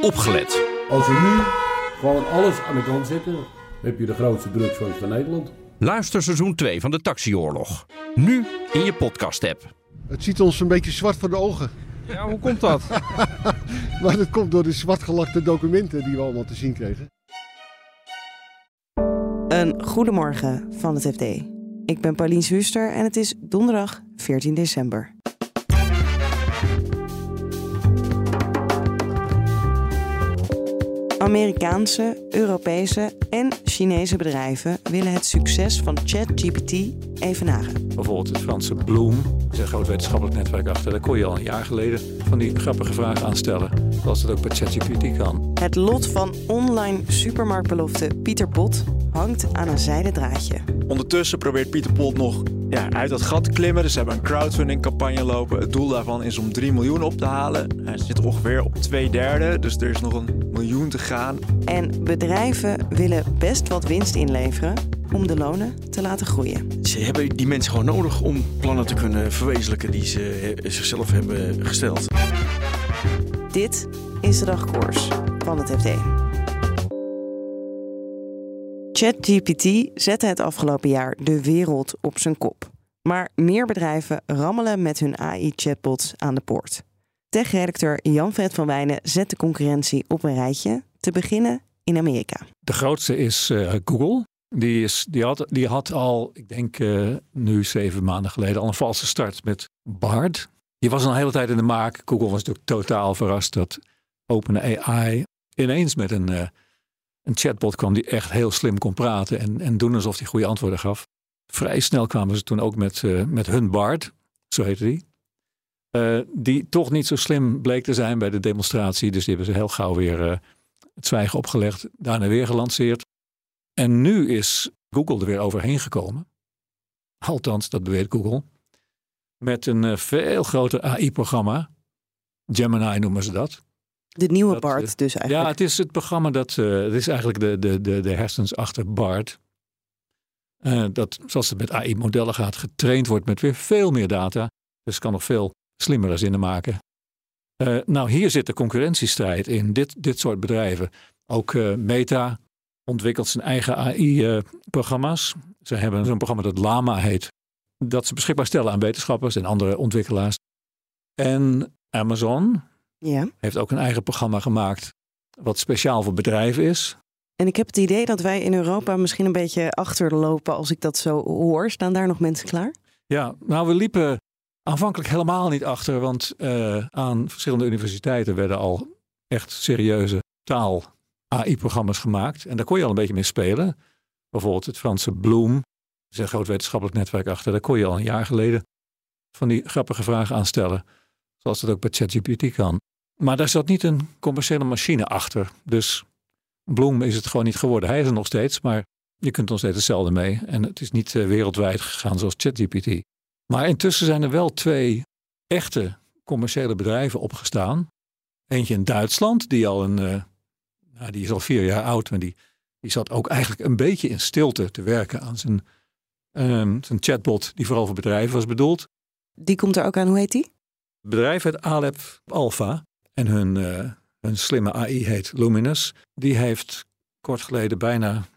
opgelet. Als we nu gewoon alles aan de kant zetten, heb je de grootste drugsfans van Nederland. Luister seizoen 2 van de Taxioorlog. Nu in je podcast-app. Het ziet ons een beetje zwart voor de ogen. Ja, hoe komt dat? Maar dat komt door de zwartgelakte documenten die we allemaal te zien kregen. Een goedemorgen van het FD. Ik ben Paulien Zwuster en het is donderdag 14 december. Amerikaanse, Europese en Chinese bedrijven willen het succes van ChatGPT evenaren. Bijvoorbeeld het Franse Bloom, is een groot wetenschappelijk netwerk achter. Daar kon je al een jaar geleden van die grappige vragen aanstellen. Zoals dat ook bij ChatGPT kan. Het lot van online supermarktbelofte Pieter Pot hangt aan een zijden draadje. Ondertussen probeert Pieter Pot nog ja, uit dat gat klimmen. Dus ze hebben een crowdfunding campagne lopen. Het doel daarvan is om 3 miljoen op te halen. Hij zit ongeveer op twee derde, dus er is nog een miljoen te gaan. En bedrijven willen best wat winst inleveren om de lonen te laten groeien. Ze hebben die mensen gewoon nodig om plannen te kunnen verwezenlijken die ze eh, zichzelf hebben gesteld. Dit is de dagkoers van het FD. ChatGPT zette het afgelopen jaar de wereld op zijn kop. Maar meer bedrijven rammelen met hun AI-chatbots aan de poort. Tech-redacteur Jan-Fred van Wijnen zet de concurrentie op een rijtje, te beginnen in Amerika. De grootste is eh, Google. Die, is, die, had, die had al, ik denk eh, nu zeven maanden geleden, al een valse start met Bard. Die was al een hele tijd in de maak. Google was natuurlijk totaal verrast dat OpenAI ineens met een, eh, een chatbot kwam die echt heel slim kon praten en, en doen alsof hij goede antwoorden gaf. Vrij snel kwamen ze toen ook met, eh, met hun Bard, zo heette die. Eh, die toch niet zo slim bleek te zijn bij de demonstratie. Dus die hebben ze heel gauw weer eh, het zwijgen opgelegd. Daarna weer gelanceerd. En nu is Google er weer overheen gekomen. Althans, dat beweert Google. Met een veel groter AI-programma. Gemini noemen ze dat. De nieuwe Dat, Bart eh, dus Ja, eigenlijk. het is het programma dat. eh, het is eigenlijk de, de, de, de hersens achter BART. Eh, dat, zoals het met AI-modellen gaat, getraind wordt met weer veel meer data. Dus kan nog veel slimmere zinnen maken. Nou, hier zit de concurrentiestrijd in. Dit, dit soort bedrijven. Ook Meta ontwikkelt zijn eigen AI-programma's. Ze hebben zo'n programma dat Lama heet. Dat ze beschikbaar stellen aan wetenschappers en andere ontwikkelaars. En Amazon, Ja. heeft ook een eigen programma gemaakt. Wat speciaal voor bedrijven is. En ik heb het idee dat wij in Europa misschien een beetje achterlopen als ik dat zo hoor. Staan daar nog mensen klaar? Ja, nou, we liepen aanvankelijk helemaal niet achter. Want eh, aan verschillende universiteiten werden al echt serieuze taal-AI-programma's gemaakt. En daar kon je al een beetje mee spelen. Bijvoorbeeld het Franse Bloom. Er is een groot wetenschappelijk netwerk achter. Daar kon je al een jaar geleden van die grappige vragen aan stellen. Zoals dat ook bij ChatGPT kan. Maar daar zat niet een commerciële machine achter. Dus Bloom is het gewoon niet geworden. Hij is er nog steeds, maar je kunt er nog steeds hetzelfde mee. En het is niet eh, wereldwijd gegaan zoals ChatGPT. Maar intussen zijn er wel twee echte commerciële bedrijven opgestaan. Eentje in Duitsland, die al een, eh, nou, die is al vier jaar oud, maar die, die zat ook eigenlijk een beetje in stilte te werken aan zijn, ehm, zijn chatbot, die vooral voor bedrijven was bedoeld. Die komt er ook aan. Hoe heet die? Het bedrijf heet Alep Alpha en hun, eh, hun slimme AI heet Luminous. Die heeft kort geleden bijna,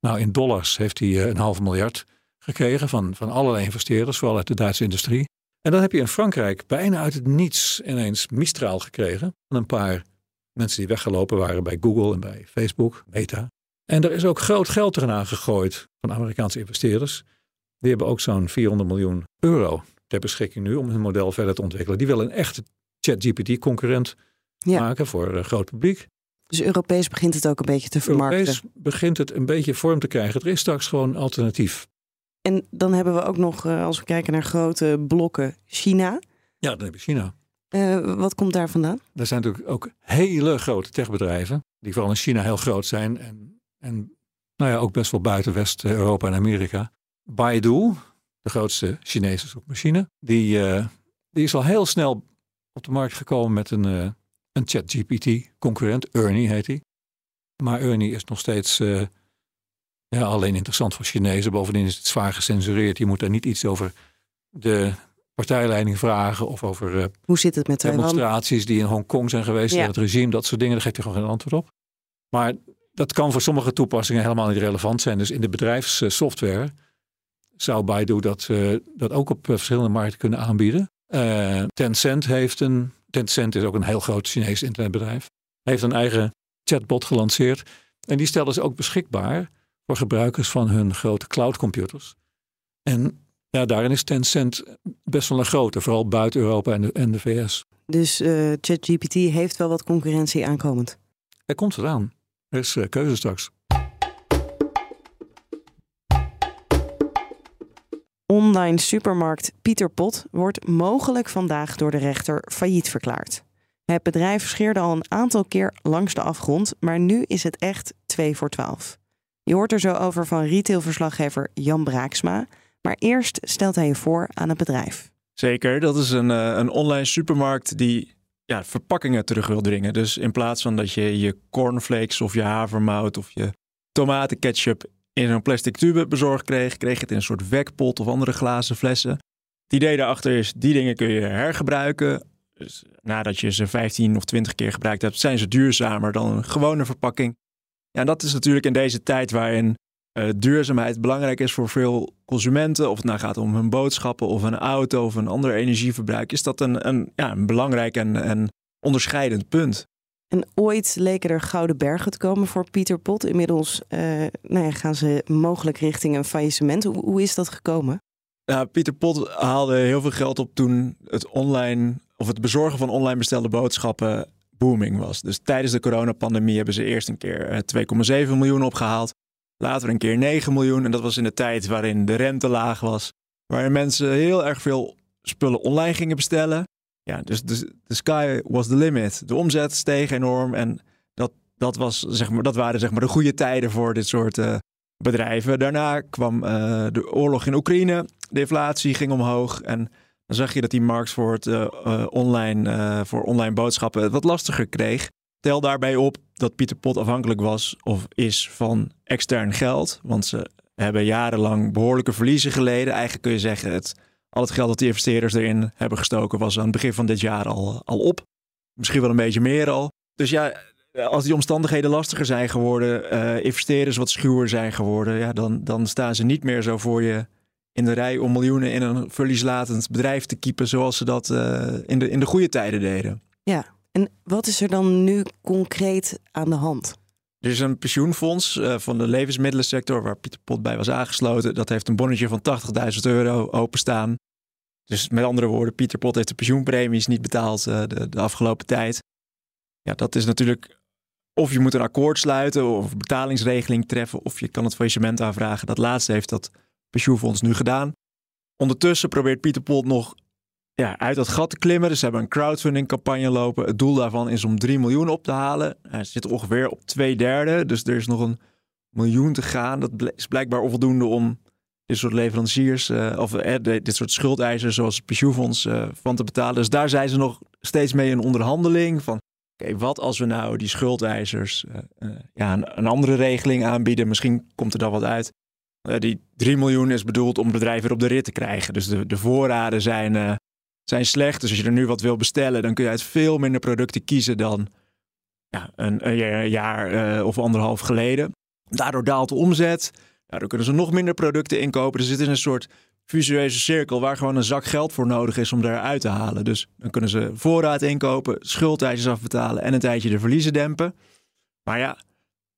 nou in dollars, heeft hij eh, een half miljard gekregen van, van allerlei investeerders, vooral uit de Duitse industrie. En dan heb je in Frankrijk bijna uit het niets ineens Mistral gekregen. Van een paar mensen die weggelopen waren bij Google en bij Facebook, Meta. En er is ook groot geld eraan gegooid van Amerikaanse investeerders. Die hebben ook zo'n 400 miljoen euro ter beschikking nu om hun model verder te ontwikkelen. Die willen een echte ChatGPT-concurrent Ja. maken voor een groot publiek. Dus Europees begint het ook een beetje te vermarkten. Europees begint het een beetje vorm te krijgen. Er is straks gewoon alternatief. En dan hebben we ook nog, eh, als we kijken naar grote blokken, China. Ja, dan heb je China. Eh, wat komt daar vandaan? Er zijn natuurlijk ook hele grote techbedrijven, die vooral in China heel groot zijn. En, en nou ja, ook best wel buiten West-Europa en Amerika. Baidu, de grootste Chinese zoekmachine, die, eh, die is al heel snel op de markt gekomen met een, eh, een ChatGPT-concurrent. Ernie heet hij. Maar Ernie is nog steeds eh, ja, alleen interessant voor Chinezen. Bovendien is het zwaar gecensureerd. Je moet daar niet iets over de partijleiding vragen of over uh, Hoe zit het met demonstraties die in Hongkong zijn geweest, Ja. het regime, dat soort dingen. Daar geeft hij gewoon geen antwoord op. Maar dat kan voor sommige toepassingen helemaal niet relevant zijn. Dus in de bedrijfssoftware zou Baidu dat, eh, dat ook op eh, verschillende markten kunnen aanbieden. Eh, Tencent heeft een, Tencent is ook een heel groot Chinees internetbedrijf, heeft een eigen chatbot gelanceerd. En die stellen ze ook beschikbaar voor gebruikers van hun grote cloudcomputers. En ja, daarin is Tencent best wel een grote, vooral buiten Europa en de, en de VS. Dus eh, ChatGPT heeft wel wat concurrentie aankomend. Er komt het aan. Er is eh, keuze straks. Online supermarkt Pieter Pot wordt mogelijk vandaag door de rechter failliet verklaard. Het bedrijf scheerde al een aantal keer langs de afgrond, maar nu is het echt 2 voor 12. Je hoort er zo over van retailverslaggever Jan Braaksma, maar eerst stelt hij je voor aan het bedrijf. Zeker, dat is een, eh, een online supermarkt die ja, verpakkingen terug wil dringen. Dus in plaats van dat je je cornflakes of je havermout of je tomatenketchup in zo'n plastic tube bezorgd kreeg, kreeg het in een soort wekpot of andere glazen flessen. Het idee daarachter is, die dingen kun je hergebruiken. Dus nadat je ze 15 of 20 keer gebruikt hebt, zijn ze duurzamer dan een gewone verpakking. Ja, en dat is natuurlijk in deze tijd waarin eh, duurzaamheid belangrijk is voor veel consumenten, of het nou gaat om hun boodschappen of een auto of een ander energieverbruik, is dat een, een, ja, een belangrijk en, en onderscheidend punt. En ooit leken er gouden bergen te komen voor Pieter Pot. Inmiddels eh, nou ja, gaan ze mogelijk richting een faillissement. Hoe, hoe is dat gekomen? Pieter Pot haalde heel veel geld op toen het online of het bezorgen van online bestelde boodschappen booming was. Dus tijdens de coronapandemie hebben ze eerst een keer eh, 2,7 miljoen opgehaald. Later een keer 9 miljoen. En dat was in de tijd waarin de rente laag was. Waarin mensen heel erg veel spullen online gingen bestellen. Ja, dus de, de sky was the limit. De omzet steeg enorm. En dat, dat, was, zeg maar, dat waren zeg maar, de goede tijden voor dit soort eh, bedrijven. Daarna kwam eh, de oorlog in Oekraïne. De inflatie ging omhoog. En dan zag je dat die markt voor, het, eh, online, voor online boodschappen het wat lastiger kreeg. Tel daarbij op dat Pieter Pot afhankelijk was of is van extern geld. Want ze hebben jarenlang behoorlijke verliezen geleden. Eigenlijk kun je zeggen, het, al het geld dat die investeerders erin hebben gestoken was aan het begin van dit jaar al, al op. Misschien wel een beetje meer al. Dus ja, als die omstandigheden lastiger zijn geworden, eh, investeerders wat schuwer zijn geworden, ja, dan, dan staan ze niet meer zo voor je in de rij om miljoenen in een verlieslatend bedrijf te kiepen zoals ze dat eh, in, de, in de goede tijden deden. Ja, en wat is er dan nu concreet aan de hand? Er is een pensioenfonds uh, van de levensmiddelensector waar Pieter Pot bij was aangesloten. Dat heeft een bonnetje van 80.000 euro openstaan. Dus met andere woorden, Pieter Pot heeft de pensioenpremies niet betaald uh, de, de, afgelopen tijd. Ja, dat is natuurlijk. Of je moet een akkoord sluiten of betalingsregeling treffen, of je kan het faillissement aanvragen. Dat laatste heeft dat pensioenfonds nu gedaan. Ondertussen probeert Pieter Pot nog ja, uit dat gat te klimmen. Dus ze hebben een crowdfunding campagne lopen. Het doel daarvan is om 3 miljoen op te halen. Hij zit ongeveer op twee derde. Dus er is nog een miljoen te gaan. Dat is blijkbaar onvoldoende om dit soort leveranciers uh, of uh, dit soort schuldeisers zoals pensioenfonds uh, van te betalen. Dus daar zijn ze nog steeds mee in onderhandeling van oké, wat als we nou die schuldeisers ja, een, een, andere regeling aanbieden? Misschien komt er dan wat uit. die 3 miljoen is bedoeld om bedrijven weer op de rit te krijgen. Dus de, de voorraden zijn zijn slecht. Dus als je er nu wat wil bestellen, dan kun je uit veel minder producten kiezen dan ja, een, een jaar uh, of anderhalf geleden. Daardoor daalt de omzet. Daardoor kunnen ze nog minder producten inkopen. Dus het is een soort visueuze cirkel waar gewoon een zak geld voor nodig is om daaruit te halen. Dus dan kunnen ze voorraad inkopen, schuldeisers afbetalen en een tijdje de verliezen dempen. Maar ja,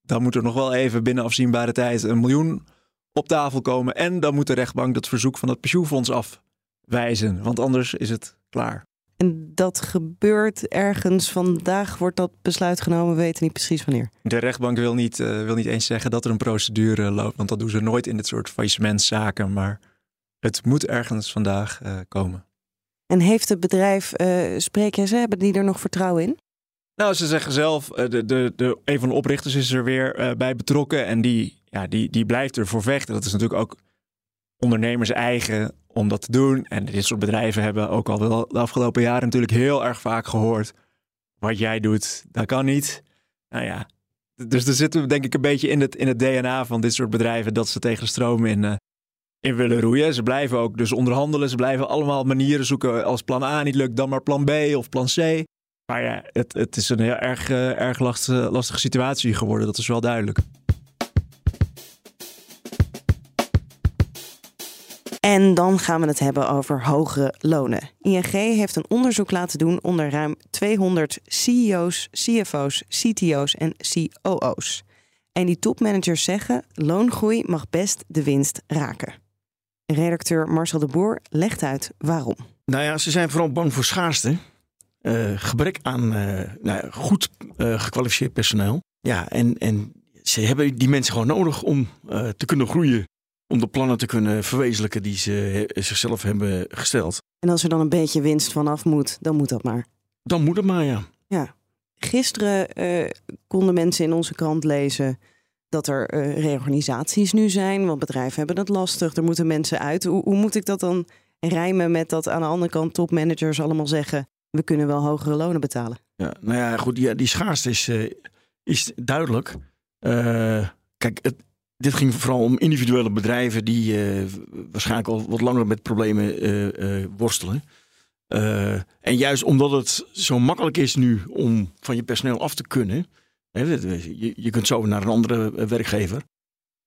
dan moet er nog wel even binnen afzienbare tijd een miljoen op tafel komen. En dan moet de rechtbank dat verzoek van het pensioenfonds af wijzen, want anders is het klaar. En dat gebeurt ergens vandaag, wordt dat besluit genomen, we weten niet precies wanneer. De rechtbank wil niet, uh, wil niet eens zeggen dat er een procedure loopt, want dat doen ze nooit in dit soort faillissementszaken, maar het moet ergens vandaag uh, komen. En heeft het bedrijf, uh, spreek jij ze, hebben die er nog vertrouwen in? Nou, ze zeggen zelf, de, de, de, een van de oprichters is er weer bij betrokken en die, ja, die, die blijft ervoor vechten. Dat is natuurlijk ook ondernemers eigen om dat te doen. En dit soort bedrijven hebben ook al wel de afgelopen jaren natuurlijk heel erg vaak gehoord. Wat jij doet, dat kan niet. Nou ja, dus daar zitten we denk ik een beetje in het, in het DNA van dit soort bedrijven dat ze tegen de stroom in, uh, in willen roeien. Ze blijven ook dus onderhandelen. Ze blijven allemaal manieren zoeken. Als plan A niet lukt, dan maar plan B of plan C. Maar ja, het, het is een heel erg, uh, erg lastige situatie geworden. Dat is wel duidelijk. En dan gaan we het hebben over hogere lonen. ING heeft een onderzoek laten doen onder ruim 200 CEO's, CFO's, CTO's en COO's. En die topmanagers zeggen: loongroei mag best de winst raken. Redacteur Marcel de Boer legt uit waarom. Nou ja, ze zijn vooral bang voor schaarste. Uh, gebrek aan uh, nou, goed uh, gekwalificeerd personeel. Ja, en, en ze hebben die mensen gewoon nodig om te kunnen groeien. Om de plannen te kunnen verwezenlijken die ze zichzelf hebben gesteld. En als er dan een beetje winst vanaf moet, dan moet dat maar. Dan moet het maar, ja. Ja. Gisteren konden mensen in onze krant lezen dat er reorganisaties nu zijn. Want bedrijven hebben het lastig. Er moeten mensen uit. Hoe, hoe moet ik dat dan rijmen met dat aan de andere kant topmanagers allemaal zeggen we kunnen wel hogere lonen betalen. Ja, nou ja, goed, die, die schaarste is, uh, is duidelijk. Kijk, het, dit ging vooral om individuele bedrijven die uh, waarschijnlijk al wat langer met problemen worstelen. en juist omdat het zo makkelijk is nu om van je personeel af te kunnen, hè, je, je kunt zo naar een andere werkgever,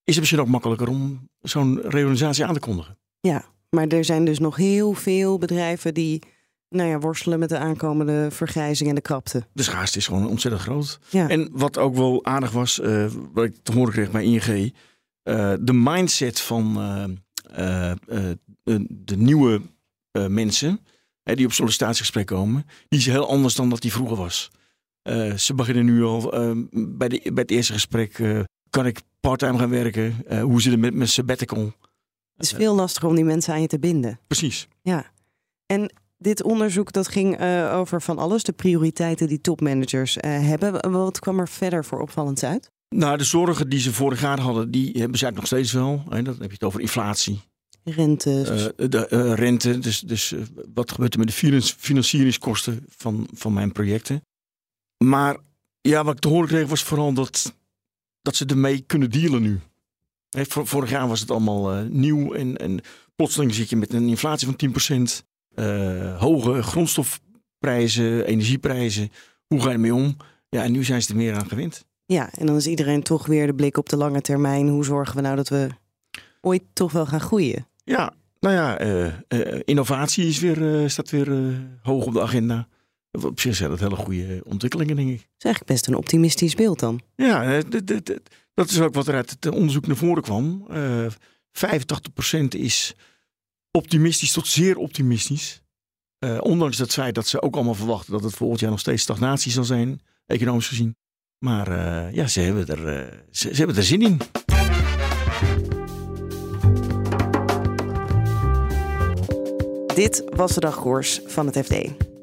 is het misschien ook makkelijker om zo'n reorganisatie aan te kondigen. Ja, maar er zijn dus nog heel veel bedrijven die nou ja, worstelen met de aankomende vergrijzing en de krapte. De schaarste is gewoon ontzettend groot. Ja. En wat ook wel aardig was, uh, wat ik te horen kreeg bij ING, uh, de mindset van uh, de nieuwe mensen die op sollicitatiegesprek komen, die is heel anders dan dat die vroeger was. ze beginnen nu al bij, de, bij het eerste gesprek, kan ik parttime gaan werken? hoe zit het met mijn sabbatical? Het is veel lastiger om die mensen aan je te binden. Precies. Ja. En dit onderzoek dat ging uh, over van alles, de prioriteiten die topmanagers uh, hebben. Wat kwam er verder voor opvallend uit? Nou, de zorgen die ze vorig jaar hadden, die hebben ze eigenlijk nog steeds wel. Hè? Dan heb je het over inflatie. Rente. Uh, de rente, dus, dus wat gebeurt er met de financieringskosten van, van mijn projecten. Maar ja, wat ik te horen kreeg was vooral dat, dat ze ermee kunnen dealen nu. Hè, vorig jaar was het allemaal nieuw en, en plotseling zit je met een inflatie van 10%. Uh, hoge grondstofprijzen, energieprijzen. Hoe ga je ermee om? Ja, en nu zijn ze er meer aan gewend. Ja, en dan is iedereen toch weer de blik op de lange termijn. Hoe zorgen we nou dat we ooit toch wel gaan groeien? Ja, nou ja, uh, uh, innovatie is weer, staat weer hoog op de agenda. Op zich zijn dat hele goede ontwikkelingen, denk ik. Dat is eigenlijk best een optimistisch beeld dan. Ja, dat is ook wat er uit het onderzoek naar voren kwam. 85% is optimistisch tot zeer optimistisch. Uh, ondanks dat feit dat ze ook allemaal verwachten dat het volgend jaar nog steeds stagnatie zal zijn, economisch gezien. Maar uh, ja, ze hebben, er, uh, ze, hebben er zin in. Dit was de dagkoers van het FD.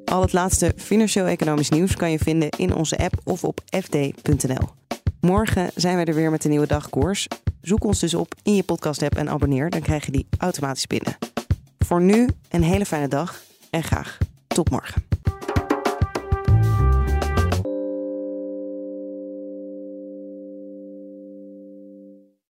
Al het laatste financieel-economisch nieuws kan je vinden in onze app of op fd.nl. Morgen zijn we er weer met een nieuwe dagkoers. Zoek ons dus op in je podcast-app en abonneer, dan krijg je die automatisch binnen. Voor nu een hele fijne dag en graag tot morgen.